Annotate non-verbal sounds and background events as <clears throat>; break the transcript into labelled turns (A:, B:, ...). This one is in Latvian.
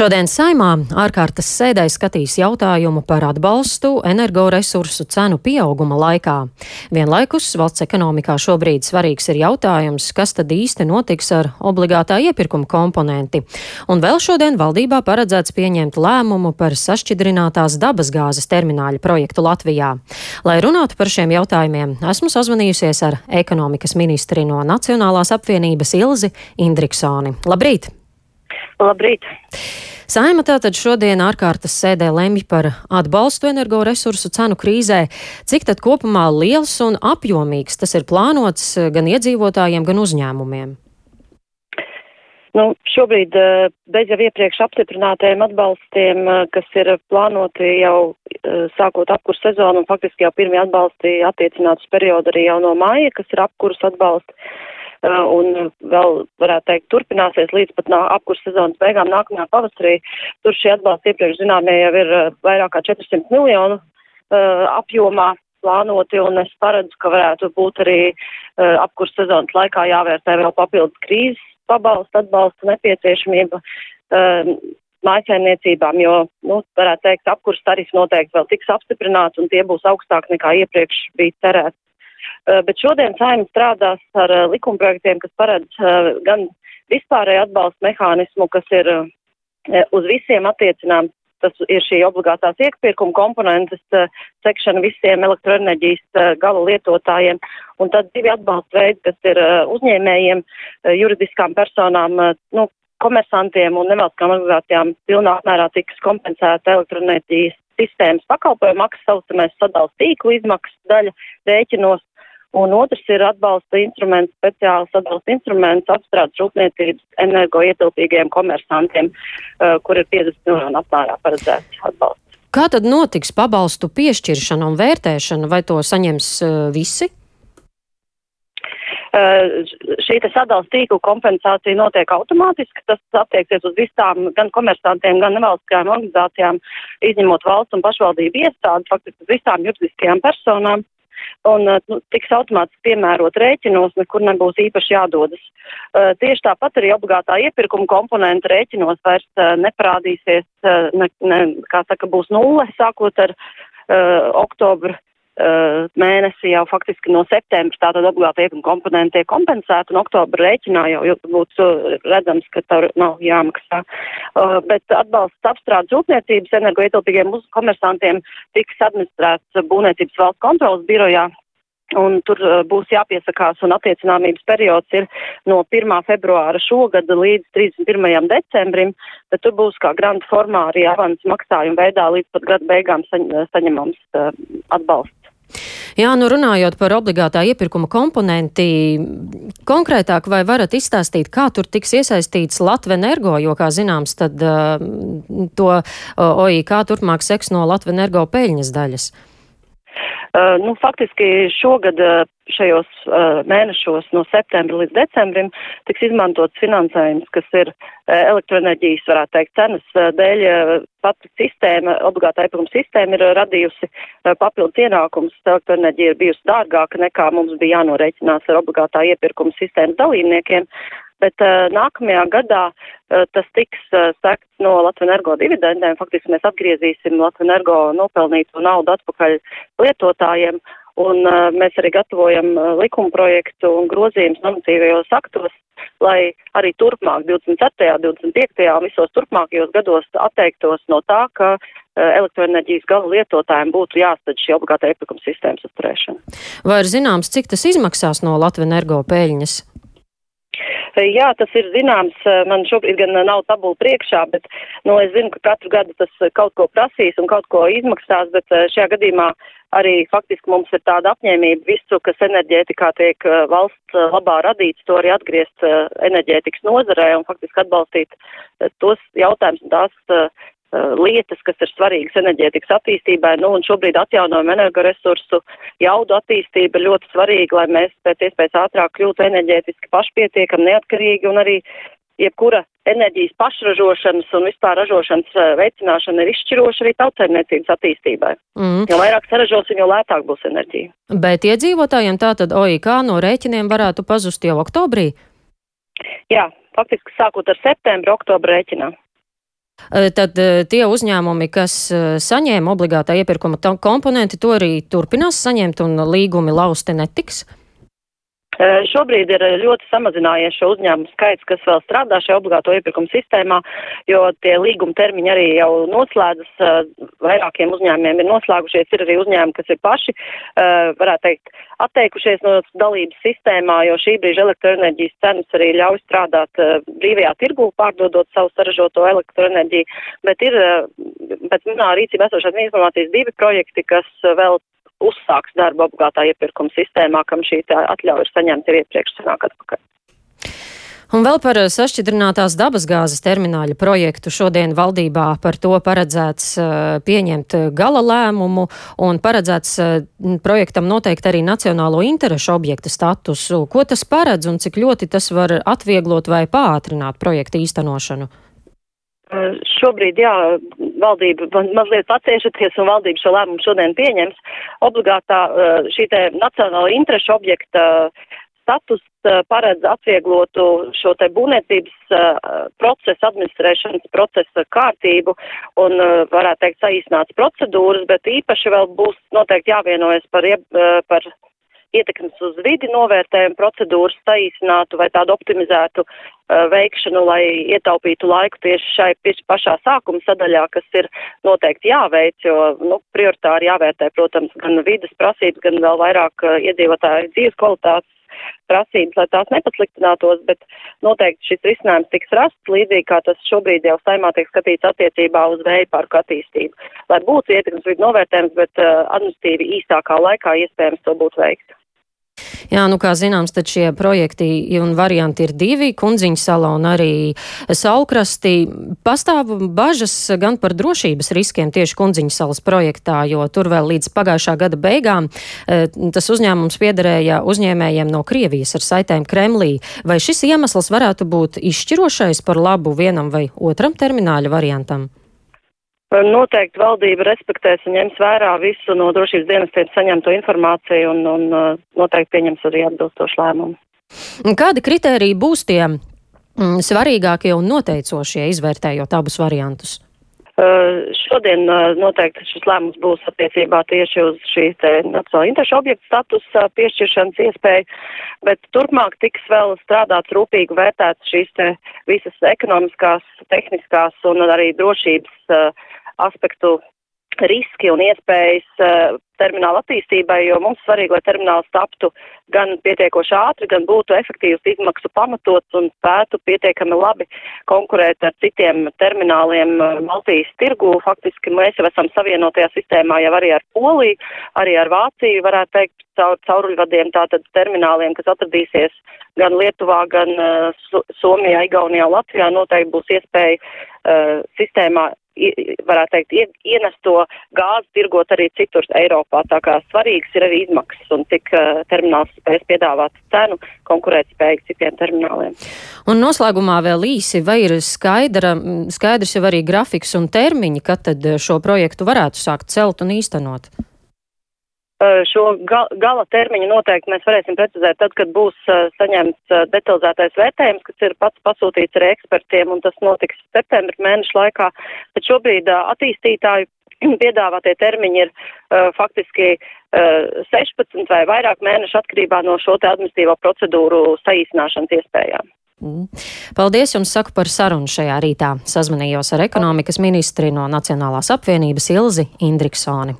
A: Šodien saimā ārkārtas sēdē skatīs jautājumu par atbalstu energoresursu cenu pieauguma laikā. Vienlaikus valsts ekonomikā šobrīd svarīgs ir jautājums, kas tad īsti notiks ar obligātā iepirkuma komponenti. Un vēl šodien valdībā paredzēts pieņemt lēmumu par sašķidrinātās dabasgāzes termināļa projektu Latvijā. Lai runātu par šiem jautājumiem, esmu sazvanījusies ar ekonomikas ministri no Nacionālās apvienības Ilzi Indriksoni. Labrīt!
B: Labrīt!
A: Saima tātad šodien ārkārtas sēdē lemj par atbalstu energoresursu cenu krīzē. Cik tad kopumā liels un apjomīgs tas ir plānots gan iedzīvotājiem, gan uzņēmumiem?
B: Nu, šobrīd eh, bez jau iepriekš apstiprinātajiem atbalstiem, eh, kas ir plānoti jau eh, sākot apkurs sezonu, un faktiski jau pirmie atbalsti attiecināts periodu arī jau no māja, kas ir apkurs atbalsti. Uh, un vēl, varētu teikt, turpināsies līdz pat apkurss sezonas beigām nākamajā pavasarī. Tur šie atbalsti iepriekš zināmie jau ir uh, vairāk kā 400 miljonu uh, apjomā plānoti, un es paredzu, ka varētu būt arī uh, apkurss sezonas laikā jāvērtē vēl papildus krīzes pabalstu, atbalstu nepieciešamība. Uh, mājsaimniecībām, jo, nu, varētu teikt, apkurss tarifs noteikti vēl tiks apstiprināts un tie būs augstāk nekā iepriekš bija cerēts. Eh, bet šodien saima strādās ar eh, likumprojektiem, kas paredz eh, gan vispārēju atbalstu mehānismu, kas ir uz visiem attiecinām. Tas ir šī obligātās iepirkuma komponentes sekšana visiem elektroenerģijas gala lietotājiem. Un tad divi atbalsta veidi, kas ir uzņēmējiem, juridiskām personām, nu, komersantiem un nevalstiskām organizācijām pilnā apmērā tiks kompensēta elektroenerģijas sistēmas pakalpojumu maksas, saucamais sadals tīklu izmaksas daļa rēķinos Un otrs ir atbalsta instruments, speciāls atbalsta instruments apstrādes rūpniecības energoietilpīgiem komersantiem, uh, kur ir 50 miljonu apmērā paredzēts atbalsts.
A: Kā tad notiks pabalstu piešķiršana un vērtēšana, vai to saņems uh, visi?
B: Uh, šī sadalījuma tīkla kompensācija notiek automātiski. Tas attieksies uz visām gan komersantiem, gan nevalstiskajām organizācijām, izņemot valsts un pašvaldību iestādi, faktiski uz visām juridiskajām personām un uh, nu, tiks automātiski piemērot rēķinos, nekur nebūs īpaši jādodas. Uh, tieši tāpat arī obligātā iepirkuma komponenta rēķinos vairs uh, neparādīsies, uh, ne, ne, kā saka, būs nulle sākot ar oktobru mēnesi jau faktiski no septembra tātad obligāti iepirkuma komponenti tiek kompensēti un oktobra rēķinā jau, jau būtu redzams, ka tur nav jāmaksā. Uh, bet atbalsts apstrādes rūpniecības energoietilpīgiem komersantiem tiks administrēts būvniecības valsts kontrolas birojā. Un tur būs jāpiesakās, un attiecināmības periods ir no 1. februāra šogad līdz 31. decembrim, bet tur būs kā granta formā arī avans maksājuma veidā līdz pat gada beigām saņ, saņemams atbalsts.
A: Jā, nu runājot par obligātā iepirkuma komponenti, konkrētāk vai varat izstāstīt, kā tur tiks iesaistīts Latvenergo, jo, kā zināms, tad uh, to OIK turpmāk seks no Latvenergo peļņas daļas.
B: Uh, nu, faktiski šogad uh, šajos uh, mēnešos no septembra līdz decembrim tiks izmantots finansējums, kas ir elektroenerģijas, varētu teikt, cenas dēļ. Pati sistēma, obligātā iepirkuma sistēma ir radījusi papildus ienākums. Elektroenerģija ir bijusi dārgāka nekā mums bija jānorēķinās ar obligātā iepirkuma sistēmas dalībniekiem bet uh, nākamajā gadā uh, tas tiks uh, sekts no Latvijas energo dividendēm. Faktiski mēs atgriezīsim Latvijas energo nopelnīto naudu atpakaļ lietotājiem. Un uh, mēs arī gatavojam uh, likuma projektu un grozījumus normatīvajos aktos, lai arī turpmāk, 24., 25. un visos turpmākajos gados atteiktos no tā, ka elektroenerģijas gala lietotājiem būtu jāstadz šī obligāta iepirkuma sistēmas uzturēšana.
A: Vai ir zināms, cik tas izmaksās no Latvijas energo peļņas?
B: Jā, tas ir zināms. Man šobrīd gan nav tabula priekšā, bet nu, es zinu, ka katru gadu tas kaut ko prasīs un kaut ko izmaksās, bet šajā gadījumā arī faktiski mums ir tāda apņēmība visu, kas enerģētikā tiek valsts labā radīts, to arī atgriezt enerģētikas nozarē un faktiski atbalstīt tos jautājumus un tās lietas, kas ir svarīgas enerģētikas attīstībai. Nu, un šobrīd atjaunojama energoresursu jaudu attīstība ir ļoti svarīga, lai mēs pēc iespējas ātrāk kļūtu enerģētiski pašpietiekami, neatkarīgi un arī jebkura enerģijas pašražošanas un vispār ražošanas uh, veicināšana ir izšķiroša arī tautsēmniecības attīstībai. Mm. Jo vairāk saražosim, jo lētāk būs enerģija.
A: Bet iedzīvotājiem tātad OIK no rēķiniem varētu pazust jau oktobrī?
B: Jā, faktiski sākot ar septembra, oktobra rēķinā.
A: Tad tie uzņēmumi, kas saņēma obligātā iepirkuma komponenti, to arī turpinās saņemt un līgumi lausti netiks?
B: Šobrīd ir ļoti samazinājies šo uzņēmumu skaits, kas vēl strādā šajā obligāto iepirkumu sistēmā, jo tie līguma termiņi arī jau noslēdzas, vairākiem uzņēmumiem ir noslēgušies, ir arī uzņēmumi, kas ir paši, varētu teikt, atteikušies no dalības sistēmā, jo šī brīža elektroenerģijas cenas arī ļauj strādāt brīvajā tirgū, pārdodot savu saražoto elektroenerģiju, bet ir, pēc manā rīcībā esošās informācijas divi projekti, kas vēl uzsāks darbu obligātā iepirkuma sistēmā, kam šī atļauja ir saņemta jau iepriekš senāk atpakaļ.
A: Un vēl par sašķidrinātās dabasgāzes termināļa projektu. Šodien valdībā par to paredzēts pieņemt gala lēmumu un paredzēts projektam noteikti arī nacionālo interešu objekta statusu. Ko tas paredz un cik ļoti tas var atvieglot vai pātrināt projekta īstenošanu?
B: Šobrīd, jā, valdība mazliet atciešaties un valdība šo lēmumu šodien pieņems. Obligātā šī te nacionāla interešu objekta status paredz atvieglotu šo te būvniecības procesu, administrēšanas procesa kārtību un, varētu teikt, saīsināts procedūras, bet īpaši vēl būs noteikti jāvienojas par, par ietekmes uz vidi novērtējumu procedūras saīsinātu vai tādu optimizētu uh, veikšanu, lai ietaupītu laiku tieši šai tieši pašā sākuma sadaļā, kas ir noteikti jāveic, jo nu, prioritāri jāvērtē, protams, gan vidas prasības, gan vēl vairāk uh, iedzīvotāju dzīves kvalitātes prasības, lai tās nepasliktinātos, bet noteikti šis risinājums tiks rasts, līdzīgi kā tas šobrīd jau saimā tiek skatīts attiecībā uz vēja parku attīstību. Lai būtu ietekmes vidu novērtējums, bet uh, administīvi īsākā laikā iespējams to būtu veikt.
A: Jā, nu kā zināms, tad šie projekti un varianti ir divi - Kundziņa sala un arī Saulkrastī. Pastāv bažas gan par drošības riskiem tieši Kundziņa salas projektā, jo tur vēl līdz pagājušā gada beigām e, tas uzņēmums piederēja uzņēmējiem no Krievijas ar saitēm Kremlī. Vai šis iemesls varētu būt izšķirošais par labu vienam vai otram termināļa variantam?
B: Noteikti valdība respektēs un ņems vērā visu no drošības dienestiem saņemto informāciju un, un uh, noteikti pieņems arī atbilstošu lēmumu.
A: Kādi kriteriji būs tie mm, svarīgākie un noteicošie, izvērtējot abus variantus?
B: Uh, šodien uh, noteikti šis lēmums būs attiecībā tieši uz šīs nacionāla interešu objektu status uh, piešķiršanas iespēju, bet turpmāk tiks vēl strādāts rūpīgi vērtēts šīs te visas ekonomiskās, tehniskās un arī drošības uh, aspektu riski un iespējas uh, termināla attīstībai, jo mums svarīgi, lai termināls taptu gan pietiekoši ātri, gan būtu efektīvs izmaksu pamatots un spētu pietiekami labi konkurēt ar citiem termināliem uh, Baltijas tirgu. Faktiski mēs jau esam savienotajā sistēmā jau arī ar Poliju, arī ar Vāciju, varētu teikt, caur cauruļvadiem, tātad termināliem, kas atradīsies gan Lietuvā, gan uh, Somijā, Igaunijā, Latvijā. Noteikti būs iespēja uh, sistēmā varētu teikt, ienest to gāzi tirgot arī citur Eiropā. Tā kā svarīgs ir arī izmaksas un cik uh, termināls spēs piedāvāt cenu konkurēt spēju citiem termināliem.
A: Un noslēgumā vēl īsi, vai ir skaidra, skaidrs jau arī grafiks un termiņi, kad tad šo projektu varētu sākt celt un īstenot?
B: Šo gala termiņu noteikti mēs varēsim precizēt tad, kad būs saņemts detalizētais vērtējums, kas ir pats pasūtīts arī ekspertiem, un tas notiks septembra mēneša laikā. Bet šobrīd attīstītāju <clears throat> piedāvātie termiņi ir uh, faktiski uh, 16 vai vairāk mēnešu atkarībā no šo te administīvo procedūru saīsināšanas iespējām.
A: Mm. Paldies jums saku par sarunu šajā rītā. Sazvanījos ar ekonomikas ministri no Nacionālās apvienības Ilzi Indriksoni.